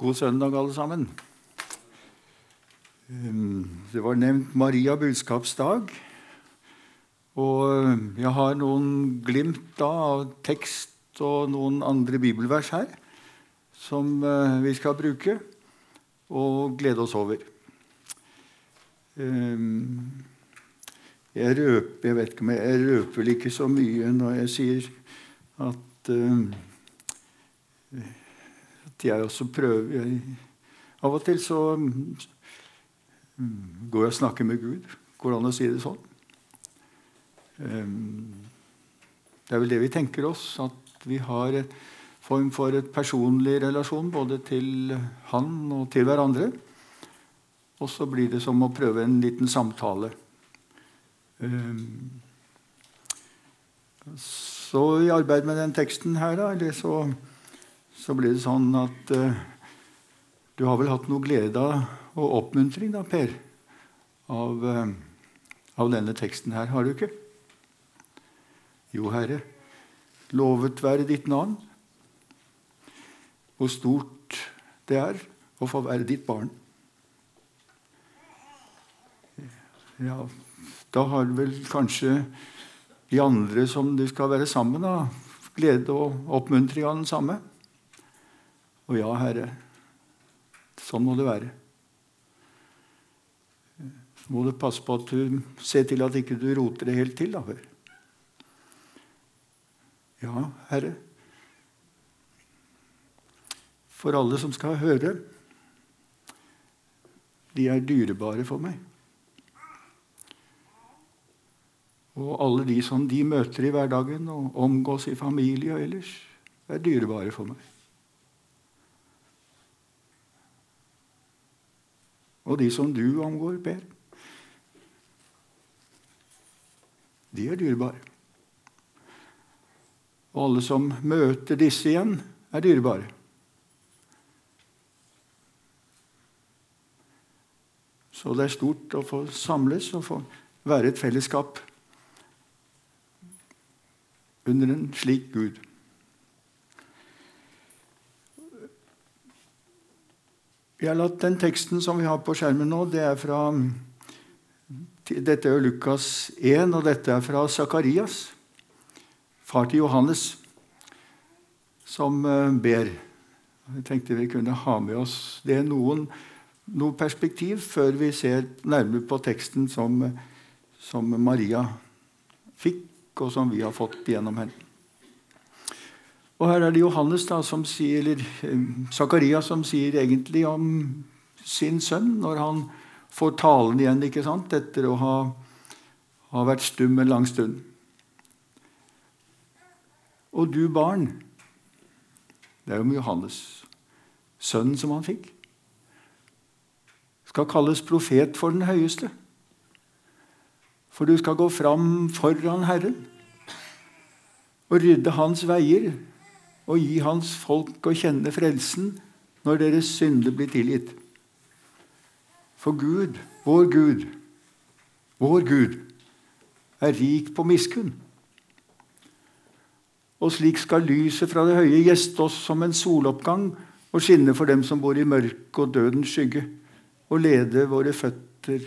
God søndag, alle sammen. Um, det var nevnt Maria budskapsdag. Og um, jeg har noen glimt av tekst og noen andre bibelvers her som uh, vi skal bruke og glede oss over. Um, jeg røper jeg vet ikke jeg røper vel ikke så mye når jeg sier at at jeg også prøver jeg, Av og til så mm, går jeg og snakker med Gud. Går det an å si det sånn? Det er vel det vi tenker oss, at vi har en form for et personlig relasjon både til han og til hverandre. Og så blir det som å prøve en liten samtale. Så i arbeid med den teksten her, da, eller så så ble det sånn at uh, du har vel hatt noe glede og oppmuntring, da, Per, av, uh, av denne teksten her. Har du ikke? Jo, Herre, lovet være ditt navn. Hvor stort det er å få være ditt barn. Ja, da har du vel kanskje de andre som du skal være sammen, da, glede og oppmuntring av den samme. Og ja, Herre, sånn må det være. Så må du passe på at du ser til at ikke du roter det helt til. da, hør. Ja, Herre. For alle som skal høre, de er dyrebare for meg. Og alle de som de møter i hverdagen og omgås i familie og ellers, er dyrebare for meg. Og de som du omgår, Per, de er dyrebare. Og alle som møter disse igjen, er dyrebare. Så det er stort å få samles og få være et fellesskap under en slik Gud. Vi har latt Den teksten som vi har på skjermen nå, det er fra dette er Lukas 1, og dette er fra Sakarias, far til Johannes, som eh, ber. Jeg tenkte vi kunne ha med oss det noen, noe perspektiv før vi ser nærmere på teksten som, som Maria fikk, og som vi har fått gjennom henne. Og her er det Johannes da, som sier, eller eh, Zakaria som sier egentlig om sin sønn når han får talen igjen ikke sant, etter å ha, ha vært stum en lang stund. Og du barn Det er jo med Johannes, sønnen som han fikk. Skal kalles profet for den høyeste. For du skal gå fram foran Herren og rydde hans veier og gi hans folk å kjenne frelsen når deres synder blir tilgitt. For Gud, vår Gud, vår Gud, er rik på miskunn. Og slik skal lyset fra det høye gjeste oss som en soloppgang og skinne for dem som bor i mørket og dødens skygge, og lede våre føtter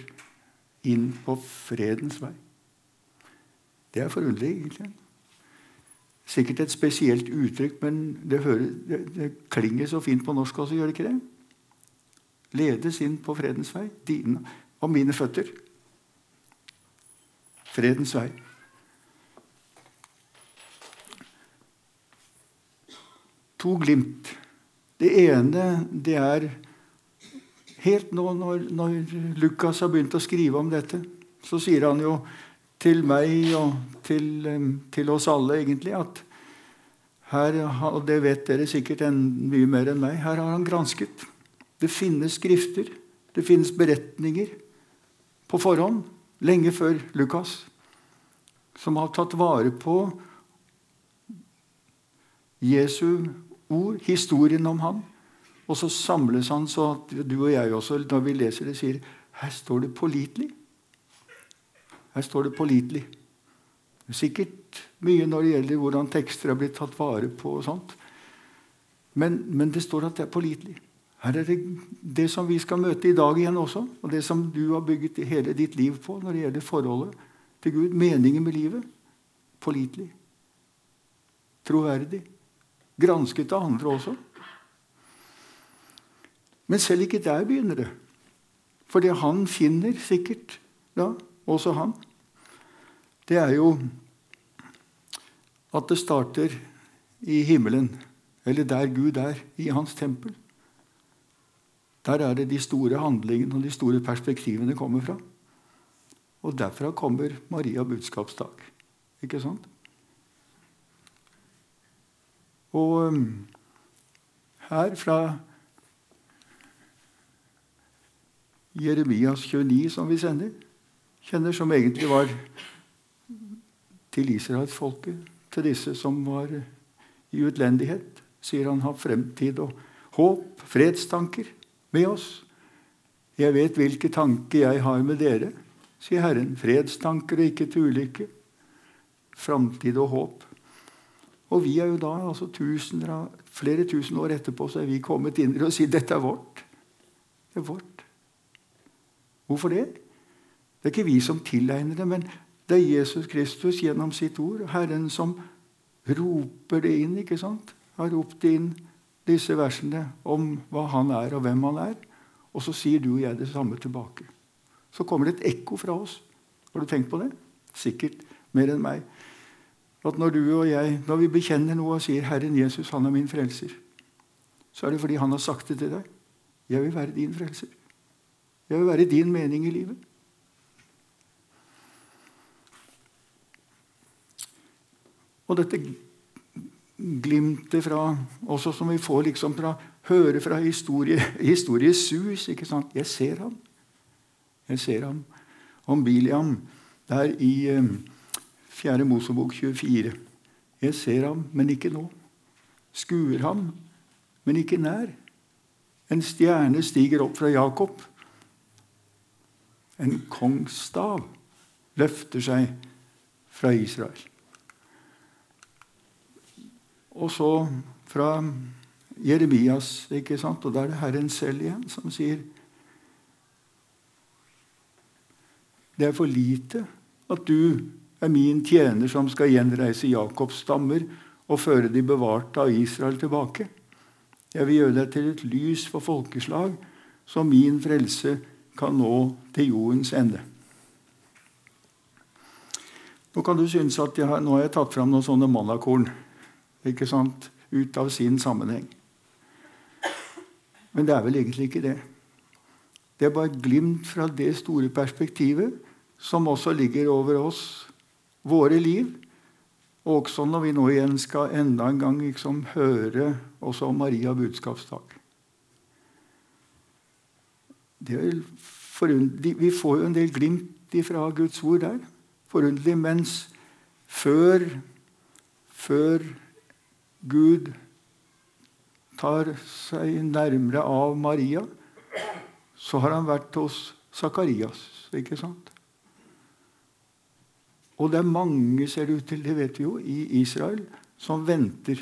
inn på fredens vei. Det er forunderlig, egentlig. Sikkert et spesielt uttrykk, men det, hører, det, det klinger så fint på norsk også, gjør det ikke det? Ledes inn på fredens vei, dine og mine føtter. Fredens vei. To glimt. Det ene det er helt nå når, når Lukas har begynt å skrive om dette, så sier han jo til meg og til, til, oss alle, egentlig, at her, og det vet dere sikkert en, mye mer enn meg, her har han gransket. Det finnes skrifter, det finnes beretninger på forhånd, lenge før Lukas, som har tatt vare på Jesu ord, historien om ham. Og så samles han så at du og jeg også, når vi leser det, sier her står det pålitelig. Her står det 'pålitelig'. Sikkert mye når det gjelder hvordan tekster har blitt tatt vare på. og sånt. Men, men det står at det er pålitelig. Her er det det som vi skal møte i dag igjen også, og det som du har bygget hele ditt liv på når det gjelder forholdet til Gud. Meningen med livet. Pålitelig. Troverdig. Gransket av andre også. Men selv ikke der begynner det. For det han finner sikkert da, også han, det er jo at det starter i himmelen, eller der Gud er, i hans tempel. Der er det de store handlingene og de store perspektivene kommer fra. Og derfra kommer Maria budskapsdag. Ikke sant? Og um, her fra Jeremias 29, som vi sender, kjenner, som egentlig var til israelsfolket, til disse som var i utlendighet, sier han har fremtid og håp, fredstanker med oss. Jeg vet hvilke tanker jeg har med dere, sier Herren. Fredstanker og ikke til ulykke. Framtid og håp. Og vi er jo da, altså tusener, flere tusen år etterpå, så er vi kommet inn og sier dette er vårt. Det er vårt. Hvorfor det? Det er ikke vi som tilegner det, men det er Jesus Kristus gjennom sitt ord, Herren, som roper det inn. ikke sant? Har ropt inn disse versene om hva han er, og hvem han er. Og så sier du og jeg det samme tilbake. Så kommer det et ekko fra oss. Har du tenkt på det? Sikkert mer enn meg. At når du og jeg, når vi bekjenner noe og sier 'Herren Jesus, han er min frelser', så er det fordi han har sagt det til deg. 'Jeg vil være din frelser'. Jeg vil være din mening i livet. Og dette glimtet fra, også som vi får liksom fra, høre fra historie, historiesus ikke sant? Jeg ser ham. Jeg ser ham. Om Biliam der i eh, 4. Mosebok 24. Jeg ser ham, men ikke nå. Skuer ham, men ikke nær. En stjerne stiger opp fra Jakob. En kongsstav løfter seg fra Israel. Og så fra Jeremias, ikke sant? og da er det Herren selv igjen som sier Det er for lite at du er min tjener som skal gjenreise Jakobs stammer og føre de bevarte av Israel tilbake. Jeg vil gjøre deg til et lys for folkeslag, så min frelse kan nå til jordens ende. Nå kan du synes at har, nå har jeg tatt fram noen sånne mannakorn ikke sant? ut av sin sammenheng. Men det er vel egentlig ikke det. Det er bare et glimt fra det store perspektivet som også ligger over oss, våre liv. Og også når vi nå igjen skal enda en gang liksom høre også om Maria budskapsdag. vi får jo en del glimt fra Guds ord der. Forunderlig. Mens før, før Gud tar seg nærmere av Maria, så har han vært hos Sakarias. Ikke sant? Og det er mange, ser det ut til, det vet vi jo, i Israel som venter.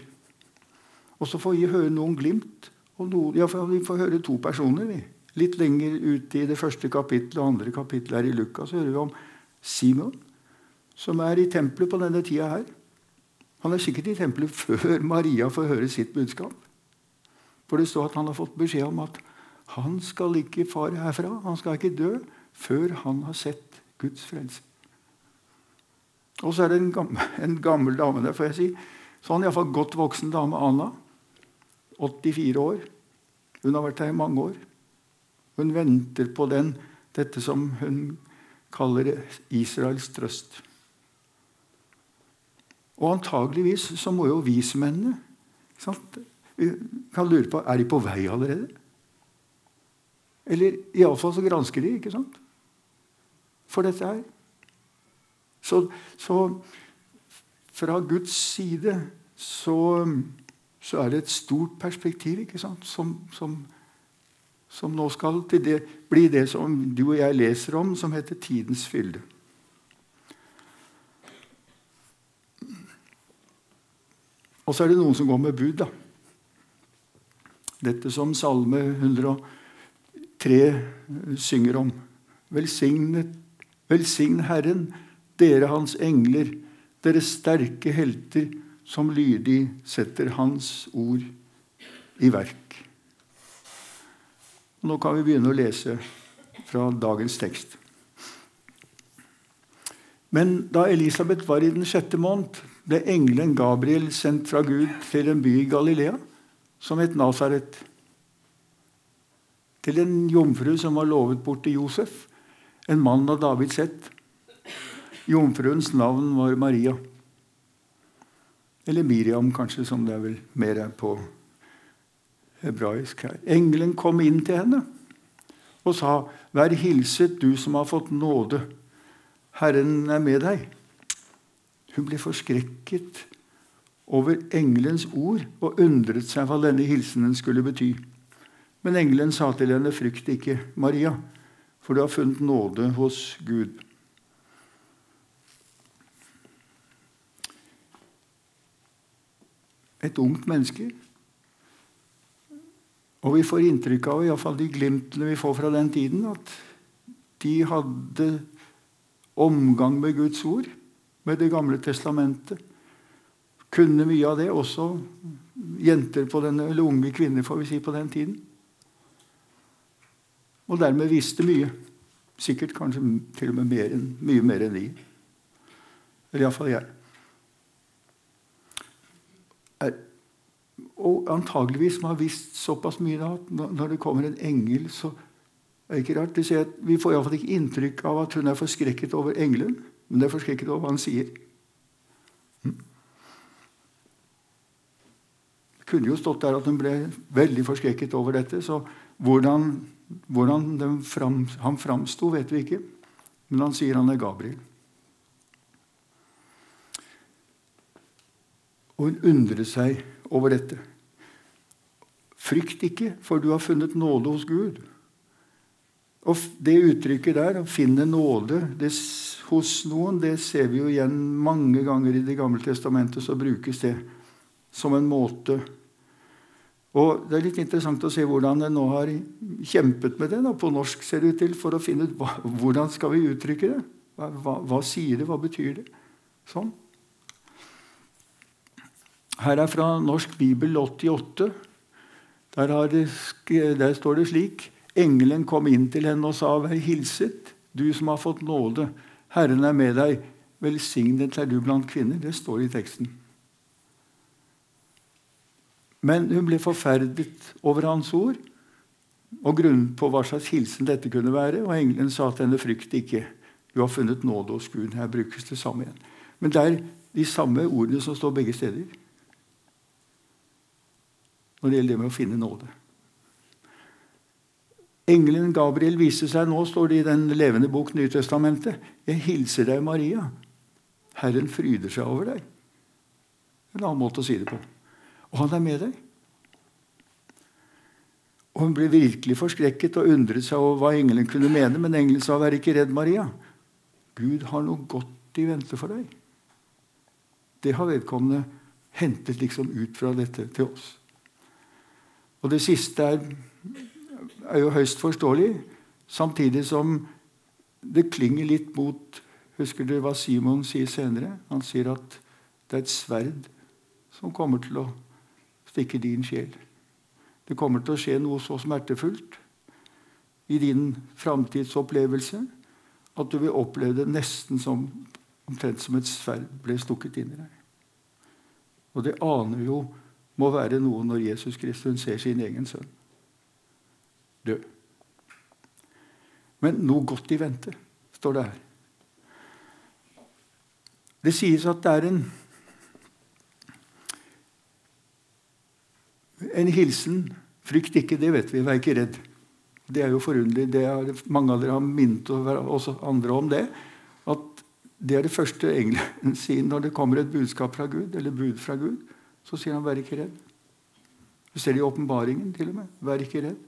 Og så får vi høre noen glimt. Noen, ja, vi får høre to personer. vi. Litt lenger ute i det første kapittelet og andre kapittelet her i Lukas hører vi om Simon, som er i tempelet på denne tida her. Han er sikkert i tempelet før Maria får høre sitt budskap. For det står at han har fått beskjed om at han skal ikke fare herfra. Han skal ikke dø før han har sett Guds frelse. Og så er det en gammel, en gammel dame der, får jeg si. Sånn iallfall godt voksen dame, Anna. 84 år. Hun har vært her i mange år. Hun venter på den, dette som hun kaller Israels trøst. Og antageligvis så må jo vismennene kan lure på er de på vei allerede. Eller iallfall så gransker de, ikke sant? For dette her. Så, så fra Guds side så, så, er det et stort perspektiv ikke sant? Som, som, som nå skal det, bli det som du og jeg leser om, som heter tidens fylde. Og så er det noen som går med bud. da. Dette som Salme 103 synger om. Velsignet, velsign Herren, dere Hans engler, dere sterke helter som lydig setter Hans ord i verk. Nå kan vi begynne å lese fra dagens tekst. Men da Elisabeth var i den sjette måned, ble engelen Gabriel sendt fra Gud til en by i Galilea som het Nasaret. Til en jomfru som var lovet bort til Josef, en mann av Davids ett. Jomfruens navn var Maria. Eller Miriam, kanskje, som det er vel mer er på hebraisk her. Engelen kom inn til henne og sa, 'Vær hilset, du som har fått nåde. Herren er med deg.' Hun ble forskrekket over engelens ord og undret seg hva denne hilsenen skulle bety. Men engelen sa til henne, 'Frykt ikke, Maria, for du har funnet nåde hos Gud.' Et ungt menneske og vi får inntrykk av, iallfall de glimtene vi får fra den tiden, at de hadde omgang med Guds ord, med Det gamle testamentet. Kunne mye av det, også jenter på denne, eller unge kvinner får vi si, på den tiden. Og dermed visste mye. Sikkert kanskje til og med mer mye mer enn de. Eller iallfall jeg. Og antageligvis må har visst såpass mye da, når det kommer en engel, så er det ikke rart. Det at vi får iallfall ikke inntrykk av at hun er forskrekket over engelen, men det er forskrekket over hva han sier. Hm? Det kunne jo stått der at hun ble veldig forskrekket over dette. Så hvordan, hvordan fram, han framsto, vet vi ikke. Men han sier han er Gabriel. Og hun undrer seg over dette. Frykt ikke, for du har funnet nåde hos Gud. Og Det uttrykket der, å finne nåde det, hos noen, det ser vi jo igjen mange ganger i Det gamle testamentet. Så brukes det som en måte Og Det er litt interessant å se hvordan en nå har kjempet med det da, på norsk, ser det ut til, for å finne ut hva, hvordan skal vi uttrykke det. Hva, hva, hva sier det? Hva betyr det? Sånn. Her er fra Norsk bibel 88. Der, det, der, står det slik Engelen kom inn til henne og sa, 'Vær hilset, du som har fått nåde. Herren er med deg. Velsignet er du blant kvinner.' Det står i teksten. Men hun ble forferdet over hans ord og grunnen på hva slags hilsen dette kunne være. Og engelen sa til henne, 'Frykt ikke. Du har funnet nåde hos Gud.' Her brukes det samme igjen. Men det er de samme ordene som står begge steder når det gjelder det med å finne nåde. Engelen Gabriel viser seg nå, står det i den levende bok Nytestamentet. Jeg hilser deg, Maria. Herren fryder seg over deg. En annen måte å si det på. Og han er med deg. Og Hun ble virkelig forskrekket og undret seg over hva engelen kunne mene, men engelen sa, 'Vær ikke redd, Maria. Gud har noe godt i vente for deg.' Det har vedkommende hentet liksom ut fra dette til oss. Og det siste er, er jo høyst forståelig, samtidig som det klinger litt mot Husker du hva Simon sier senere? Han sier at det er et sverd som kommer til å stikke din sjel. Det kommer til å skje noe så smertefullt i din framtidsopplevelse at du vil oppleve det nesten som omtrent som et sverd ble stukket inn i deg. Og det aner jo må være noe når Jesus Kristus ser sin egen sønn dø. Men noe godt i vente, står det her. Det sies at det er en En hilsen Frykt ikke, det vet vi. Vær ikke redd. Det er jo forunderlig. Er, mange av dere har minnet oss andre om det. At det er det første engelen sier når det kommer et budskap fra Gud, eller bud fra Gud. Så sier han 'vær ikke redd'. Du ser det i åpenbaringen til og med. Vær ikke redd.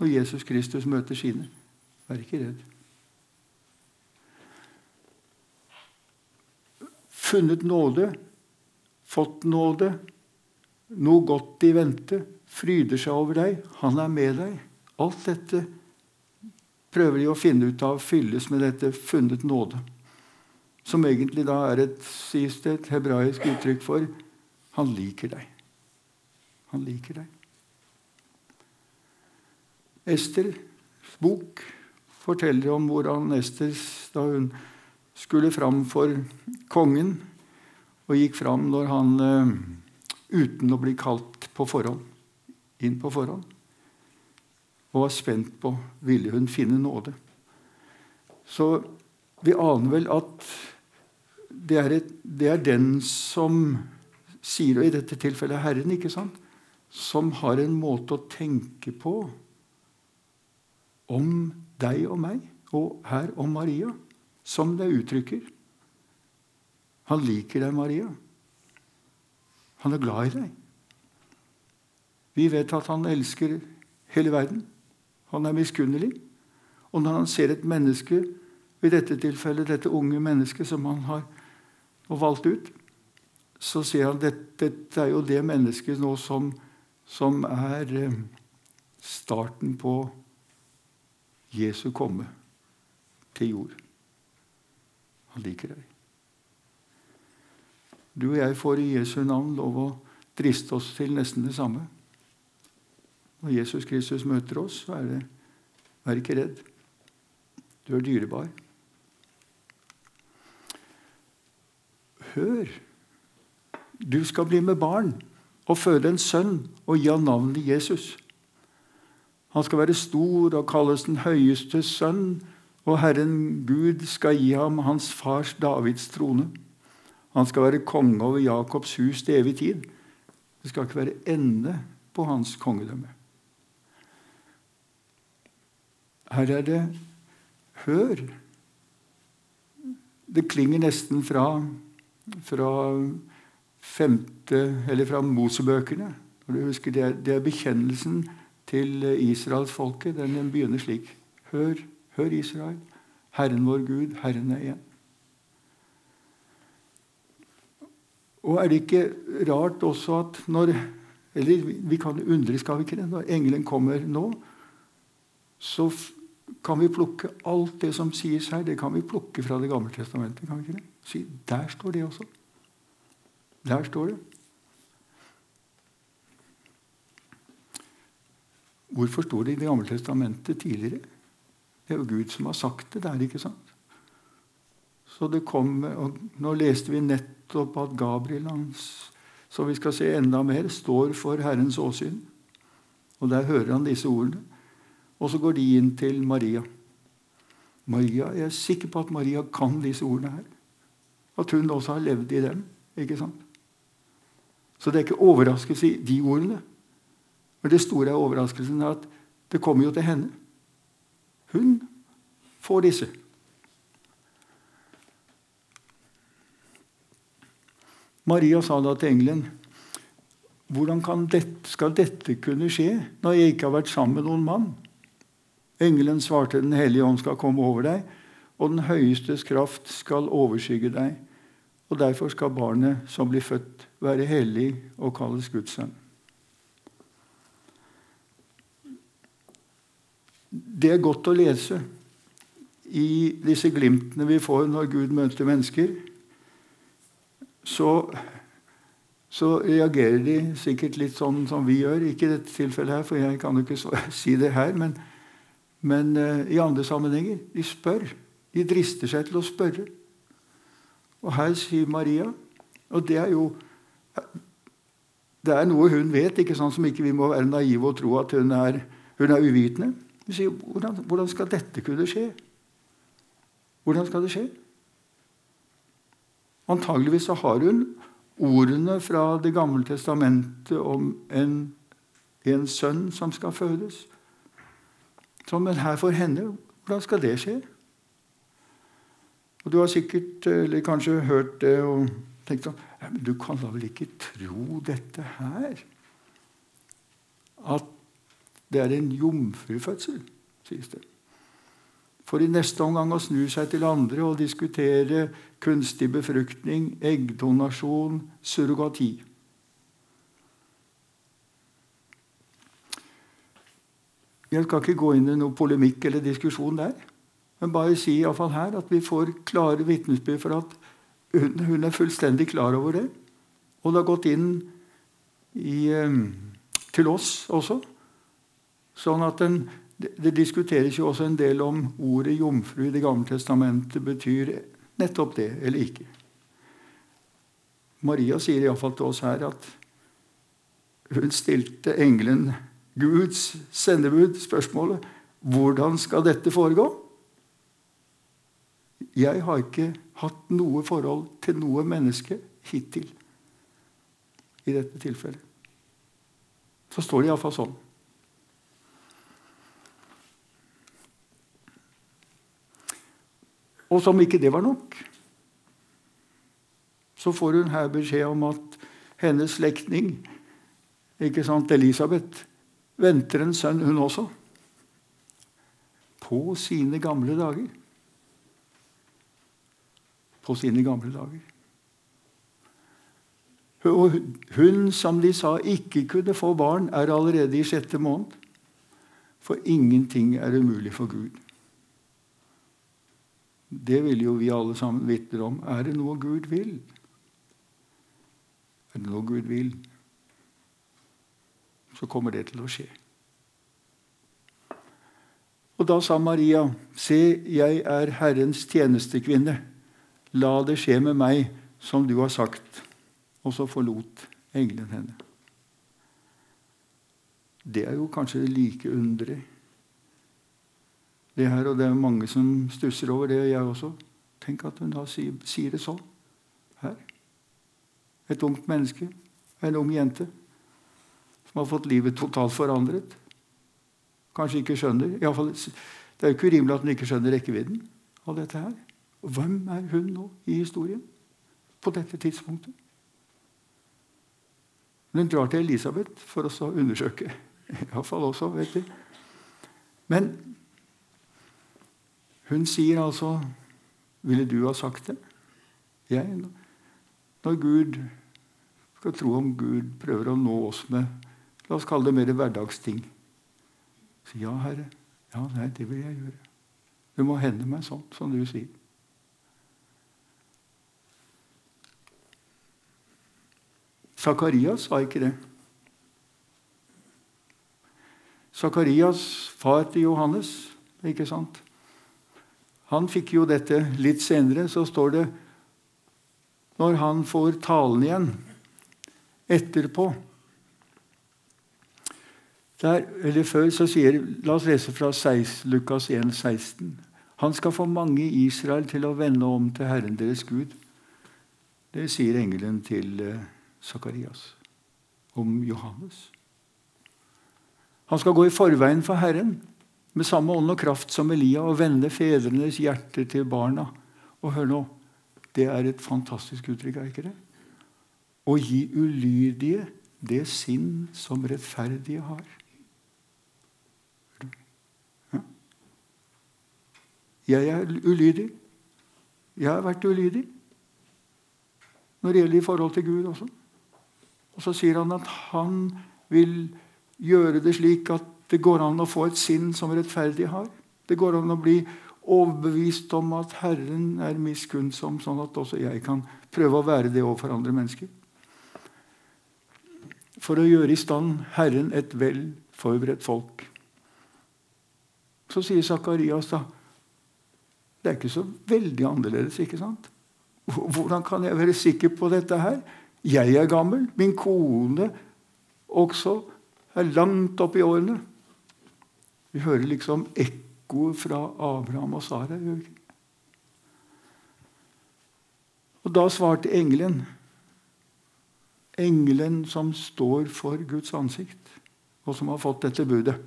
Når Jesus Kristus møter sine. Vær ikke redd. Funnet nåde, fått nåde, noe godt i vente. fryder seg over deg. Han er med deg. Alt dette prøver de å finne ut av fylles med dette 'funnet nåde', som egentlig da er et, sies det, et hebraisk uttrykk for 'han liker deg'. Han liker deg. Esters bok forteller om hvordan Ester, da hun skulle fram for kongen, og gikk fram når han eh, uten å bli kalt på forhånd, inn på forhånd, og var spent på ville hun finne nåde. Så vi aner vel at det er, et, det er den som sier, og i dette tilfellet Herren, ikke sant, som har en måte å tenke på om deg og meg, og her om Maria, som det uttrykker. Han liker deg, Maria. Han er glad i deg. Vi vet at han elsker hele verden. Han er miskunnelig. Og når han ser et menneske, i dette tilfellet dette unge mennesket som han har valgt ut, så ser han at dette er jo det mennesket nå som, som er eh, starten på Jesu komme til jord. Han liker deg. Du og jeg får i Jesu navn lov å driste oss til nesten det samme. Når Jesus Kristus møter oss, så er det Vær ikke redd. Du er dyrebar. Hør! Du skal bli med barn og føde en sønn og gi ham navnet Jesus. Han skal være stor og kalles den høyeste sønn, og Herren Gud skal gi ham hans fars Davids trone. Han skal være konge over Jakobs hus til evig tid. Det skal ikke være ende på hans kongedømme. Her er det hør. Det klinger nesten fra, fra femte, eller fra Mosebøkene. Det er bekjennelsen til israelsfolket. Den begynner slik. Hør, hør Israel. Herren vår Gud, Herren er én. Og er det ikke rart også at når Eller vi kan undre, skal vi ikke det? Når engelen kommer nå, så kan vi plukke alt det som sies her, det kan vi plukke fra Det gamle testamentet. kan vi ikke det? Si, Der står det også. Der står det. Hvorfor står det i Det gamle testamentet tidligere? Det er jo Gud som har sagt det der, ikke sant? Så det kom, og Nå leste vi nettopp at Gabriel, hans, som vi skal se enda mer, står for Herrens åsyn. Og der hører han disse ordene. Og så går de inn til Maria. Maria, Jeg er sikker på at Maria kan disse ordene her. At hun også har levd i dem. ikke sant? Så det er ikke overraskelse i de ordene. Men det store er overraskelsen er at det kommer jo til henne. Hun får disse. Maria sa da til engelen hvordan dette, skal dette kunne skje når jeg ikke har vært sammen med noen mann? Engelen svarte, Den hellige ånd skal komme over deg, og den høyestes kraft skal overskygge deg. Og derfor skal barnet som blir født, være hellig og kalles Guds sønn. Det er godt å lese i disse glimtene vi får når Gud møter mennesker. Så, så reagerer de sikkert litt sånn som vi gjør. Ikke i dette tilfellet her, for jeg kan jo ikke si det her. men men uh, i andre sammenhenger de spør. De drister seg til å spørre. Og her sier Maria Og det er jo Det er noe hun vet, ikke sånn som ikke vi må være naive og tro at hun er, hun er uvitende. Sier hvordan, hvordan skal dette kunne skje? Hvordan skal det skje? Antageligvis så har hun ordene fra Det gamle testamentet om en, en sønn som skal fødes. Så, men her for henne, hvordan skal det skje? Og Du har sikkert eller kanskje hørt det og tenkt sånn du kan da vel ikke tro dette her? At det er en jomfrufødsel, sies det. For i neste omgang å snu seg til andre og diskutere kunstig befruktning, eggdonasjon, surrogati. Jeg skal ikke gå inn i noen polemikk eller diskusjon der. Men bare si i fall her at vi får klare vitnesbyrd for at hun, hun, er fullstendig klar over det. Og det har gått inn i, eh, til oss også. Sånn at den, det, diskuteres jo også en del om ordet jomfru i Det gamle testamentet betyr nettopp det eller ikke. Maria sier iallfall til oss her at hun stilte engelen Guds sendebud spørsmålet hvordan skal dette foregå? Jeg har ikke hatt noe forhold til noe menneske hittil i dette tilfellet. Så står det iallfall sånn. Og som ikke det var nok, så får hun her beskjed om at hennes slektning, ikke sant, Elisabeth, venter en sønn, hun også. På sine gamle dager. På sine gamle dager. Og hun som de sa ikke kunne få barn, er allerede i sjette måned. For ingenting er umulig for Gud. Det vil jo vi alle sammen vitne om. Er det noe Gud vil? Er det noe Gud vil, så kommer det til å skje. Og da sa Maria, Se, jeg er Herrens tjenestekvinne. La det skje med meg som du har sagt. Og så forlot engelen henne. Det er jo kanskje like underlig. Det her, og det er mange som stusser over det, jeg også. Tenk at hun da sier det sånn her. Et ungt menneske, en ung jente, som har fått livet totalt forandret. Kanskje ikke skjønner i fall, Det er jo ikke urimelig at hun ikke skjønner rekkevidden av dette her. Hvem er hun nå i historien på dette tidspunktet? Hun drar til Elisabeth for å undersøke. Iallfall også, vet du. Men hun sier altså 'Ville du ha sagt det?' Jeg, når Gud skal tro om Gud prøver å nå oss med la oss kalle det mer hverdagsting. Si ja, Herre. Ja, nei, det vil jeg gjøre. Det må hende meg sånn som du sier. Sakarias sa ikke det. Sakarias, far til Johannes, ikke sant? Han fikk jo dette litt senere. Så står det når han får talen igjen etterpå Der, eller Før så sier La oss lese fra 6, Lukas 1, 16. Han skal få mange i Israel til å vende om til Herren deres Gud. Det sier engelen til Sakarias eh, om Johannes. Han skal gå i forveien for Herren med samme ånd og kraft som Elia og vende fedrenes hjerter til barna. Og hør nå det er et fantastisk uttrykk, er ikke det? Å gi ulydige det sinn som rettferdige har. Jeg er ulydig. Jeg har vært ulydig når det gjelder i forhold til Gud også. Og så sier han at han vil gjøre det slik at det går an å få et sinn som rettferdig har. Det går an å bli overbevist om at Herren er miskunnsom, sånn at også jeg kan prøve å være det overfor andre mennesker. For å gjøre i stand Herren et vel forberedt folk. Så sier Sakarias da Det er ikke så veldig annerledes, ikke sant? Hvordan kan jeg være sikker på dette her? Jeg er gammel. Min kone også er langt opp i årene. Vi hører liksom ekko fra Abraham og Sara. Og da svarte engelen, engelen som står for Guds ansikt, og som har fått dette budet.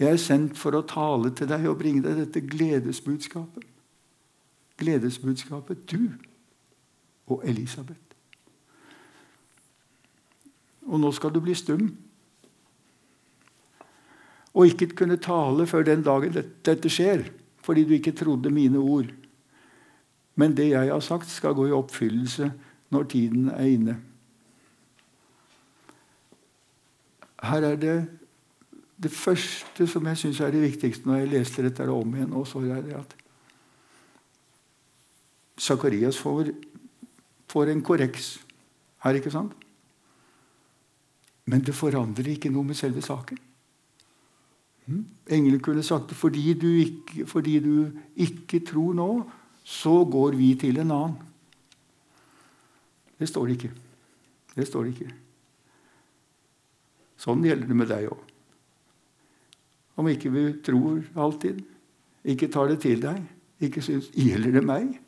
Jeg er sendt for å tale til deg og bringe deg dette gledesbudskapet. Gledesbudskapet, du og Elisabeth. Og nå skal du bli stum og ikke kunne tale før den dagen dette skjer, fordi du ikke trodde mine ord. Men det jeg har sagt, skal gå i oppfyllelse når tiden er inne. Her er det det første som jeg syns er det viktigste når jeg leste dette om igjen, og så er det at Sakarias får, får en korreks her, ikke sant? Men det forandrer ikke noe med selve saken. Engelen kunne sagt at fordi fordi du ikke tror nå, så går vi til en annen. Det står det ikke. Det står det ikke. Sånn gjelder det med deg òg. Om ikke vi tror alltid, ikke tar det til deg, ikke syns 'Gjelder det meg?'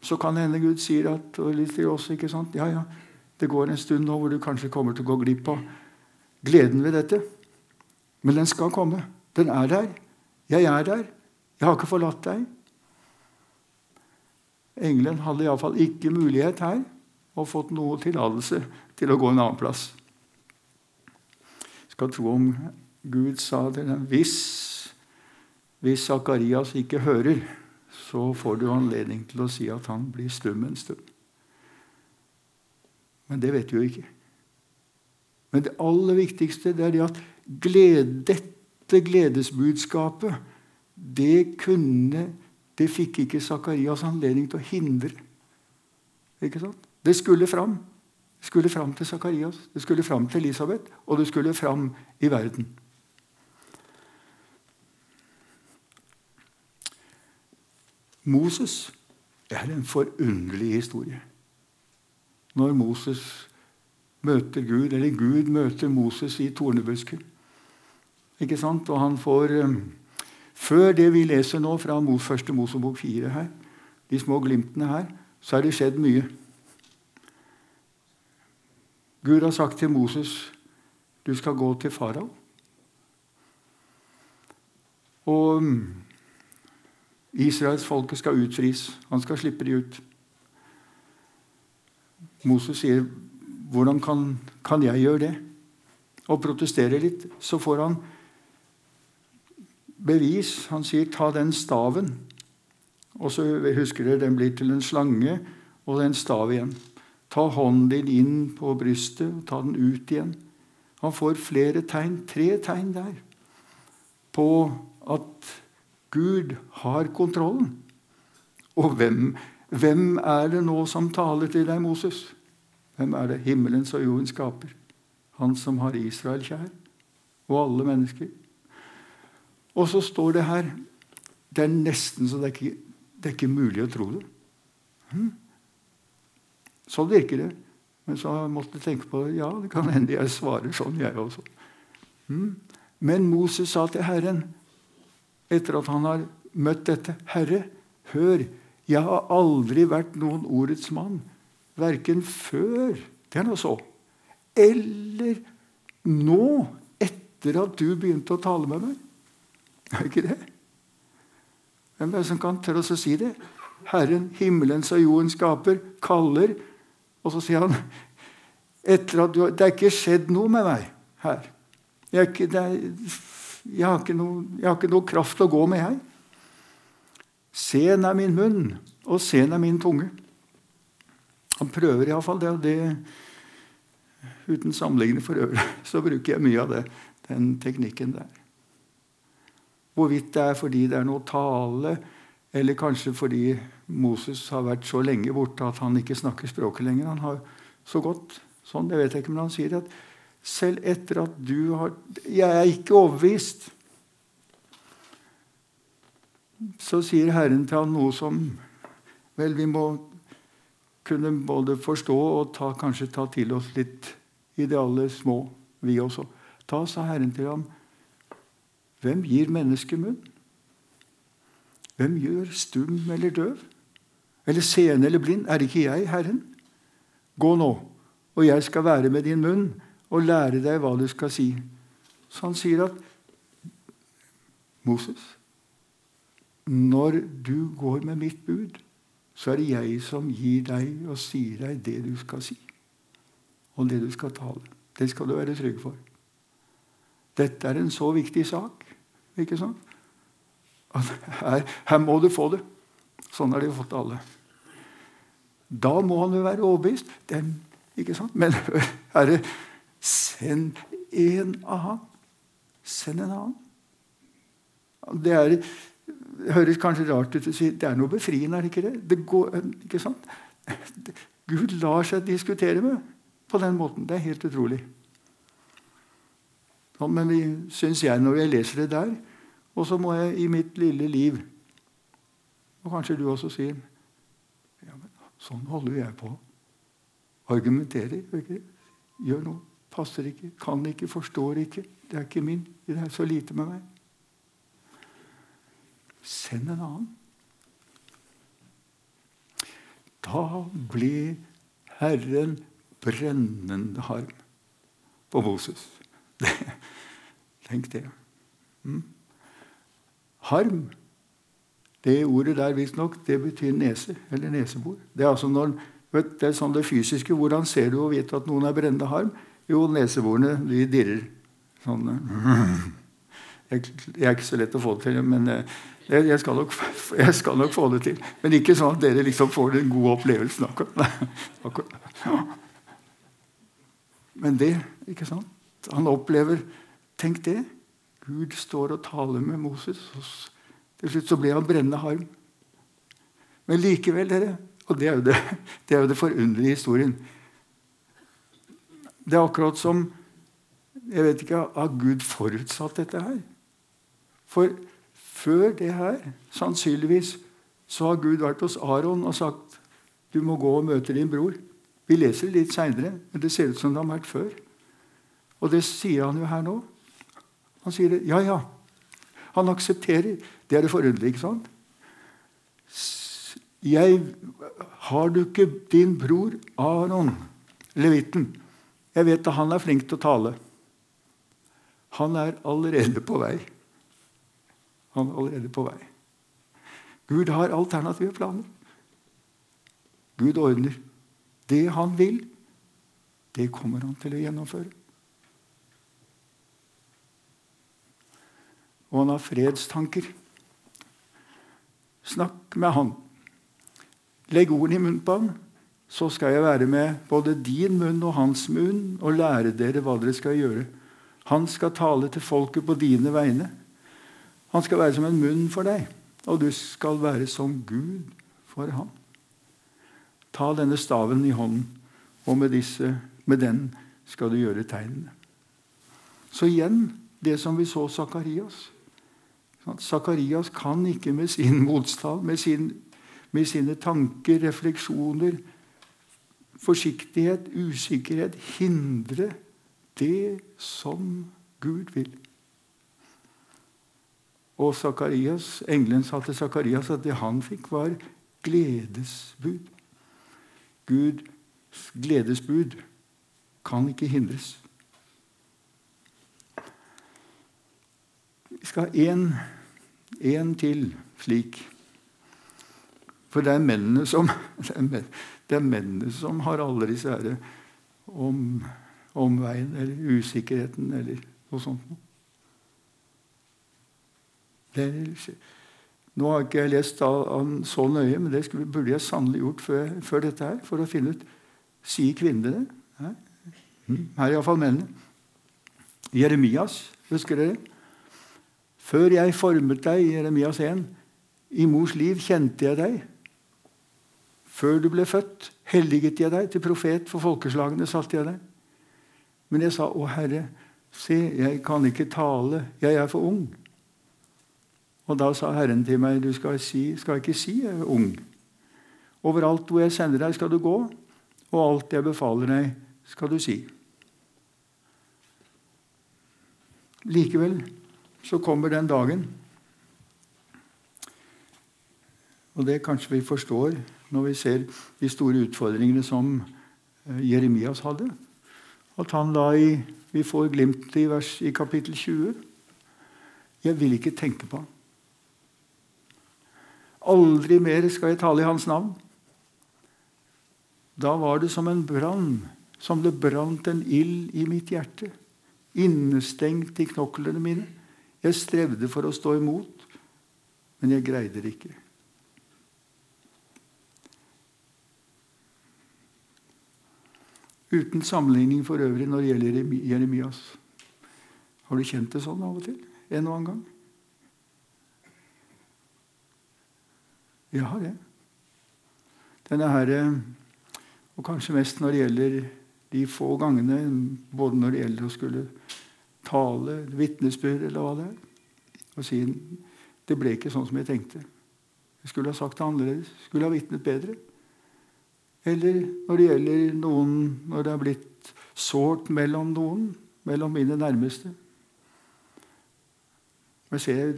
Så kan hende Gud sier at og litt til oss, ikke sant? Ja, ja, det går en stund nå hvor du kanskje kommer til å gå glipp av gleden ved dette. Men den skal komme. Den er der. Jeg er der. Jeg har ikke forlatt deg. Engelen hadde iallfall ikke mulighet her og fått noe tillatelse til å gå en annen plass. Jeg skal tro om Gud sa til dem hvis, hvis Zakarias ikke hører, så får du anledning til å si at han blir stum en stund. Men det vet du jo ikke. Men det aller viktigste det er det at glede, dette gledesbudskapet det kunne Det fikk ikke Zakarias anledning til å hindre. Ikke sant? Det skulle fram. Det skulle fram til Zakarias, det skulle fram til Elisabeth, og det skulle fram i verden. Moses er en forunderlig historie. Når Moses møter Gud, eller Gud møter Moses i tornebusken. Ikke sant? Og han får um, Før det vi leser nå fra første Mosebok 4 her, de små glimtene her, så er det skjedd mye. Gud har sagt til Moses du skal gå til farao. Og Israelsfolket Israels folke skal utfris. Han skal slippe de ut. Moses sier, 'Hvordan kan, kan jeg gjøre det?' Og protesterer litt. Så får han bevis. Han sier, 'Ta den staven.' Og så husker dere, den blir til en slange og en stav igjen. Ta hånden din inn på brystet og ta den ut igjen. Han får flere tegn, tre tegn der, på at Gud har kontrollen. Og hvem, hvem er det nå som taler til deg, Moses? Hvem er det himmelens og jordens skaper? Han som har Israel kjær, og alle mennesker. Og så står det her Det er nesten så det er ikke, det er ikke mulig å tro det. Hm? Sånn virker det. Men så måtte jeg tenke på. Ja, det kan hende jeg svarer sånn, jeg også. Hm? Men Moses sa til Herren etter at han har møtt dette. Herre, hør, jeg har aldri vært noen ordets mann, verken før det er noe så, eller nå, etter at du begynte å tale med meg. Er det ikke det? Hvem er det som kan tørre å si det? Herren, himmelens og jorden skaper, kaller, og så sier han etter at du, Det er ikke skjedd noe med meg her. Jeg ikke, er, jeg har, noe, jeg har ikke noe kraft å gå med, jeg. Sen er min munn, og sen er min tunge. Han prøver iallfall det, og det Uten sammenligning for øvrig så bruker jeg mye av det, den teknikken der. Hvorvidt det er fordi det er noe tale, eller kanskje fordi Moses har vært så lenge borte at han ikke snakker språket lenger. Han har så godt sånn, det vet jeg ikke, men han sier at selv etter at du har Jeg er ikke overbevist. Så sier Herren til ham noe som Vel, vi må kunne både forstå og ta, kanskje ta til oss litt i det aller små, vi også. Ta, sa Herren til ham, hvem gir mennesket munn? Hvem gjør stum eller døv? Eller seende eller blind? Er det ikke jeg, Herren? Gå nå, og jeg skal være med din munn og lære deg hva du skal si. Så han sier at Moses, når du går med mitt bud, så er det jeg som gir deg og sier deg det du skal si, og det du skal tale. Det skal du være trygg for. Dette er en så viktig sak. Ikke sant? Her, her, må du få det. Sånn har de fått alle. Da må han jo være overbevist. Den, ikke sant? Men Herre, Send en annen. Send en annen. Det, er, det høres kanskje rart ut å si det er noe befriende, er det ikke det? det går, ikke sant? Gud lar seg diskutere med på den måten. Det er helt utrolig. Men vi, syns jeg når jeg leser det der, og så må jeg i mitt lille liv Og kanskje du også sier ja, men Sånn holder jeg på. Argumenterer. Ikke? Gjør noe. Passer ikke. Kan ikke. Forstår ikke. Det er ikke min. Det er så lite med meg. Send en annen. Da ble Herren brennende harm på Moses. Tenk det. Mm. Harm, det ordet der visstnok, det betyr nese eller nesebor. Det er altså når, vet, det er sånn det fysiske. Hvordan ser du og vet at noen er brennende harm? Jo, neseborene de dirrer. Sånn. Jeg, jeg, er ikke så lett å få det til, men eh, jeg, skal nok, jeg, skal nok, få det til. Men ikke sånn at dere liksom får den gode opplevelsen akkurat. Men det, ikke sant? Han opplever Tenk det. Gud står og taler med Moses. Til slutt så ble han brennende harm. Men likevel, dere Og det er jo det, det, er jo det forunderlige i historien. Det er akkurat som Jeg vet ikke, Har Gud forutsatt dette her? For før det her, sannsynligvis, så har Gud vært hos Aron og sagt du må gå og møte din bror. Vi leser det litt seinere, men det ser ut som det har vært før. Og det sier han jo her nå. Han sier det. Ja, ja. Han aksepterer. Det er det forunderlige, ikke sant? Jeg, har du ikke din bror Aron, levitten Jeg vet at han er flink til å tale. Han er allerede på vei. Han er allerede på vei. Gud har alternative planer. Gud ordner. Det han vil, det kommer han til å gjennomføre. Og han har fredstanker. Snakk med han. Legg ordene i munnen på han, så skal jeg være med både din munn og hans munn og lære dere hva dere skal gjøre. Han skal tale til folket på dine vegne. Han skal være som en munn for deg, og du skal være som Gud for ham. Ta denne staven i hånden, og med, disse, med den skal du gjøre tegnene. Så igjen det som vi så Sakarias. Sakarias kan ikke med sin motstand, med, sin, med sine tanker, refleksjoner, forsiktighet, usikkerhet, hindre det som Gud vil. Og Zakarias, engelen sa til Sakarias at det han fikk, var gledesbud. Guds gledesbud kan ikke hindres. Vi skal ha én til slik. For det er mennene som, det er mennene som har alle disse herre om, omveien eller usikkerheten eller noe sånt. Det, nå har ikke jeg lest han så nøye, men det skulle, burde jeg sannelig gjort før, før, dette her, for å finne ut Sier kvinnene det? Her, hm, her er iallfall mennene. Jeremias, husker dere? Før jeg formet deg, Jeremias 1, i mors liv kjente jeg deg. Før du ble født, helliget jeg deg. Til profet for folkeslagene satte jeg deg. Men jeg sa, 'Å Herre, se, jeg kan ikke tale. Jeg er for ung.' Og da sa Herren til meg, du skal, si, skal ikke si jeg er ung. Overalt hvor jeg sender deg, skal du gå, og alt jeg befaler deg, skal du si. Likevel så kommer den dagen, og det kanskje vi forstår når vi ser de store utfordringene som eh, Jeremias hadde. At han da i, Vi får glimt i, vers, i kapittel 20. Jeg vil ikke tenke på ham. Aldri mer skal jeg tale i hans navn. Da var det som en brann, som det brant en ild i mitt hjerte. Innestengt i knoklene mine. Jeg strevde for å stå imot, men jeg greide det ikke. Uten sammenligning for øvrig når det gjelder Jeremias. Har du kjent det sånn av og til? En og annen gang? Jeg har det. Denne herre Og kanskje mest når det gjelder de få gangene, både når det gjelder å skulle tale, vitnesbyrd eller hva det er, og si det ble ikke sånn som jeg tenkte. Jeg skulle ha sagt det annerledes. Skulle ha vitnet bedre. Eller når det gjelder noen når det er blitt sårt mellom noen, mellom mine nærmeste. Jeg ser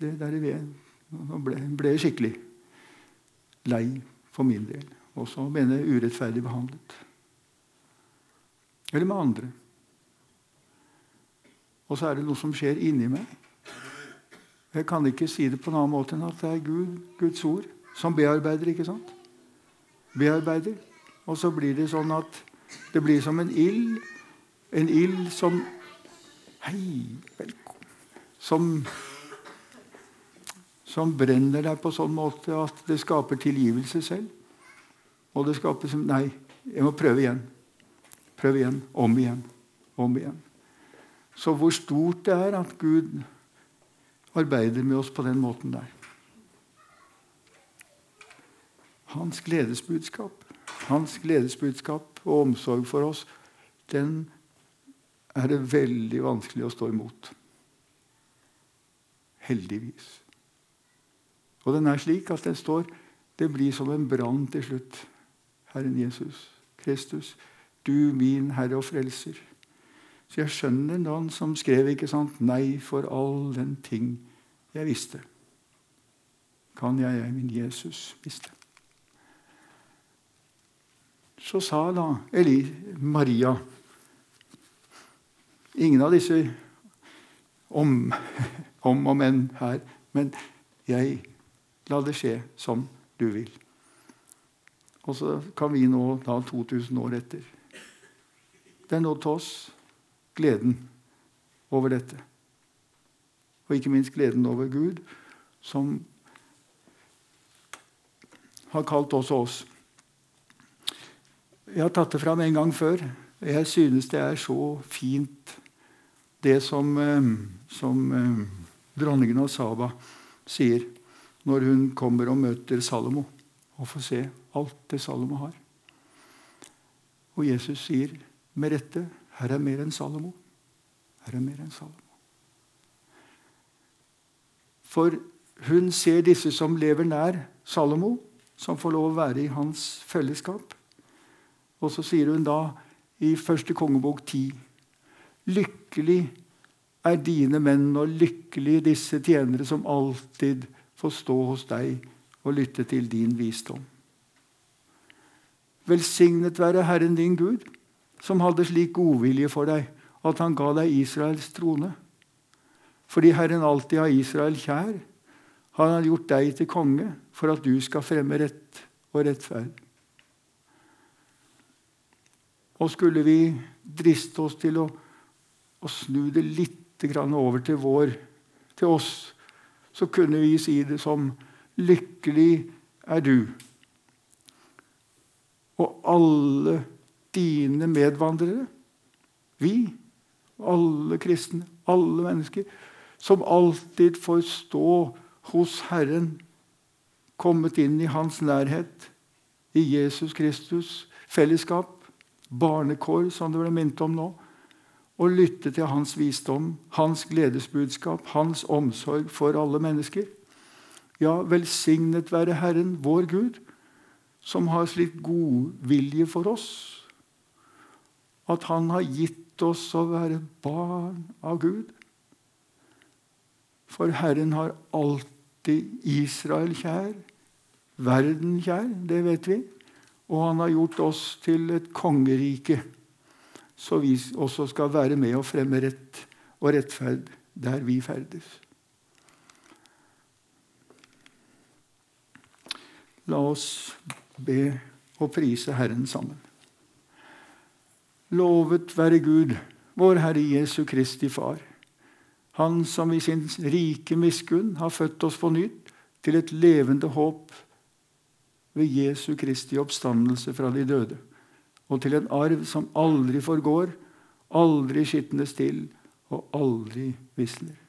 det der i veden. Nå ble, ble jeg skikkelig lei for min del. Også mener jeg urettferdig behandlet. Eller med andre. Og så er det noe som skjer inni meg. Jeg kan ikke si det på en annen måte enn at det er Gud, Guds ord som bearbeider. ikke sant? Bearbeider. Og så blir det sånn at det blir som en ild. En ild som Hei, velkommen. Som, som brenner deg på sånn måte at det skaper tilgivelse selv. Og det skaper som Nei, jeg må prøve igjen. Prøve igjen. Om igjen. Om igjen. Så hvor stort det er at Gud arbeider med oss på den måten der. Hans gledesbudskap, hans gledesbudskap og omsorg for oss, den er det veldig vanskelig å stå imot. Heldigvis. Og den er slik at den står Det blir som en brann til slutt. Herren Jesus Kristus, du min Herre og Frelser. Så jeg skjønner noen som skrev ikke sant, 'Nei for all den ting jeg visste'. Kan jeg, jeg min Jesus, visste. Så sa da Eli, Maria Ingen av disse om, om og men her, men jeg la det skje som du vil. Og så kan vi nå, da 2000 år etter Det er nådd til oss gleden over dette. Og ikke minst gleden over Gud, som har kalt også oss. Jeg har tatt det fram en gang før. Jeg synes det er så fint, det som, eh, som eh, dronningen av Saba sier når hun kommer og møter Salomo og får se alt det Salomo har. Og Jesus sier med rette her er mer enn Salomo. Her er mer enn Salomo. For hun ser disse som lever nær Salomo, som får lov å være i hans fellesskap. Og så sier hun da i første kongebok 10.: Lykkelig er dine menn, og lykkelig disse tjenere som alltid får stå hos deg og lytte til din visdom. Velsignet være Herren din Gud som hadde slik godvilje for deg at han ga deg Israels trone. Fordi Herren alltid har Israel kjær, har han gjort deg til konge for at du skal fremme rett og rettferd. Og skulle vi driste oss til å, å snu det litt over til, vår, til oss, så kunne vi si det som Lykkelig er du. Og alle dine medvandrere, vi, alle kristne, alle mennesker, som alltid får stå hos Herren, kommet inn i Hans nærhet, i Jesus Kristus' fellesskap, barnekår, som det ble minnet om nå, og lytte til hans visdom, hans gledesbudskap, hans omsorg for alle mennesker. Ja, velsignet være Herren, vår Gud, som har slik godvilje for oss at han har gitt oss å være barn av Gud. For Herren har alltid Israel kjær, verden kjær, det vet vi. Og han har gjort oss til et kongerike, så vi også skal være med og fremme rett og rettferd der vi ferdes. La oss be og prise Herren sammen. Lovet være Gud, vår Herre Jesu Kristi Far. Han som i sin rike miskunn har født oss på nytt til et levende håp ved Jesu Kristi oppstandelse fra de døde, og til en arv som aldri forgår, aldri skitnes til og aldri visner.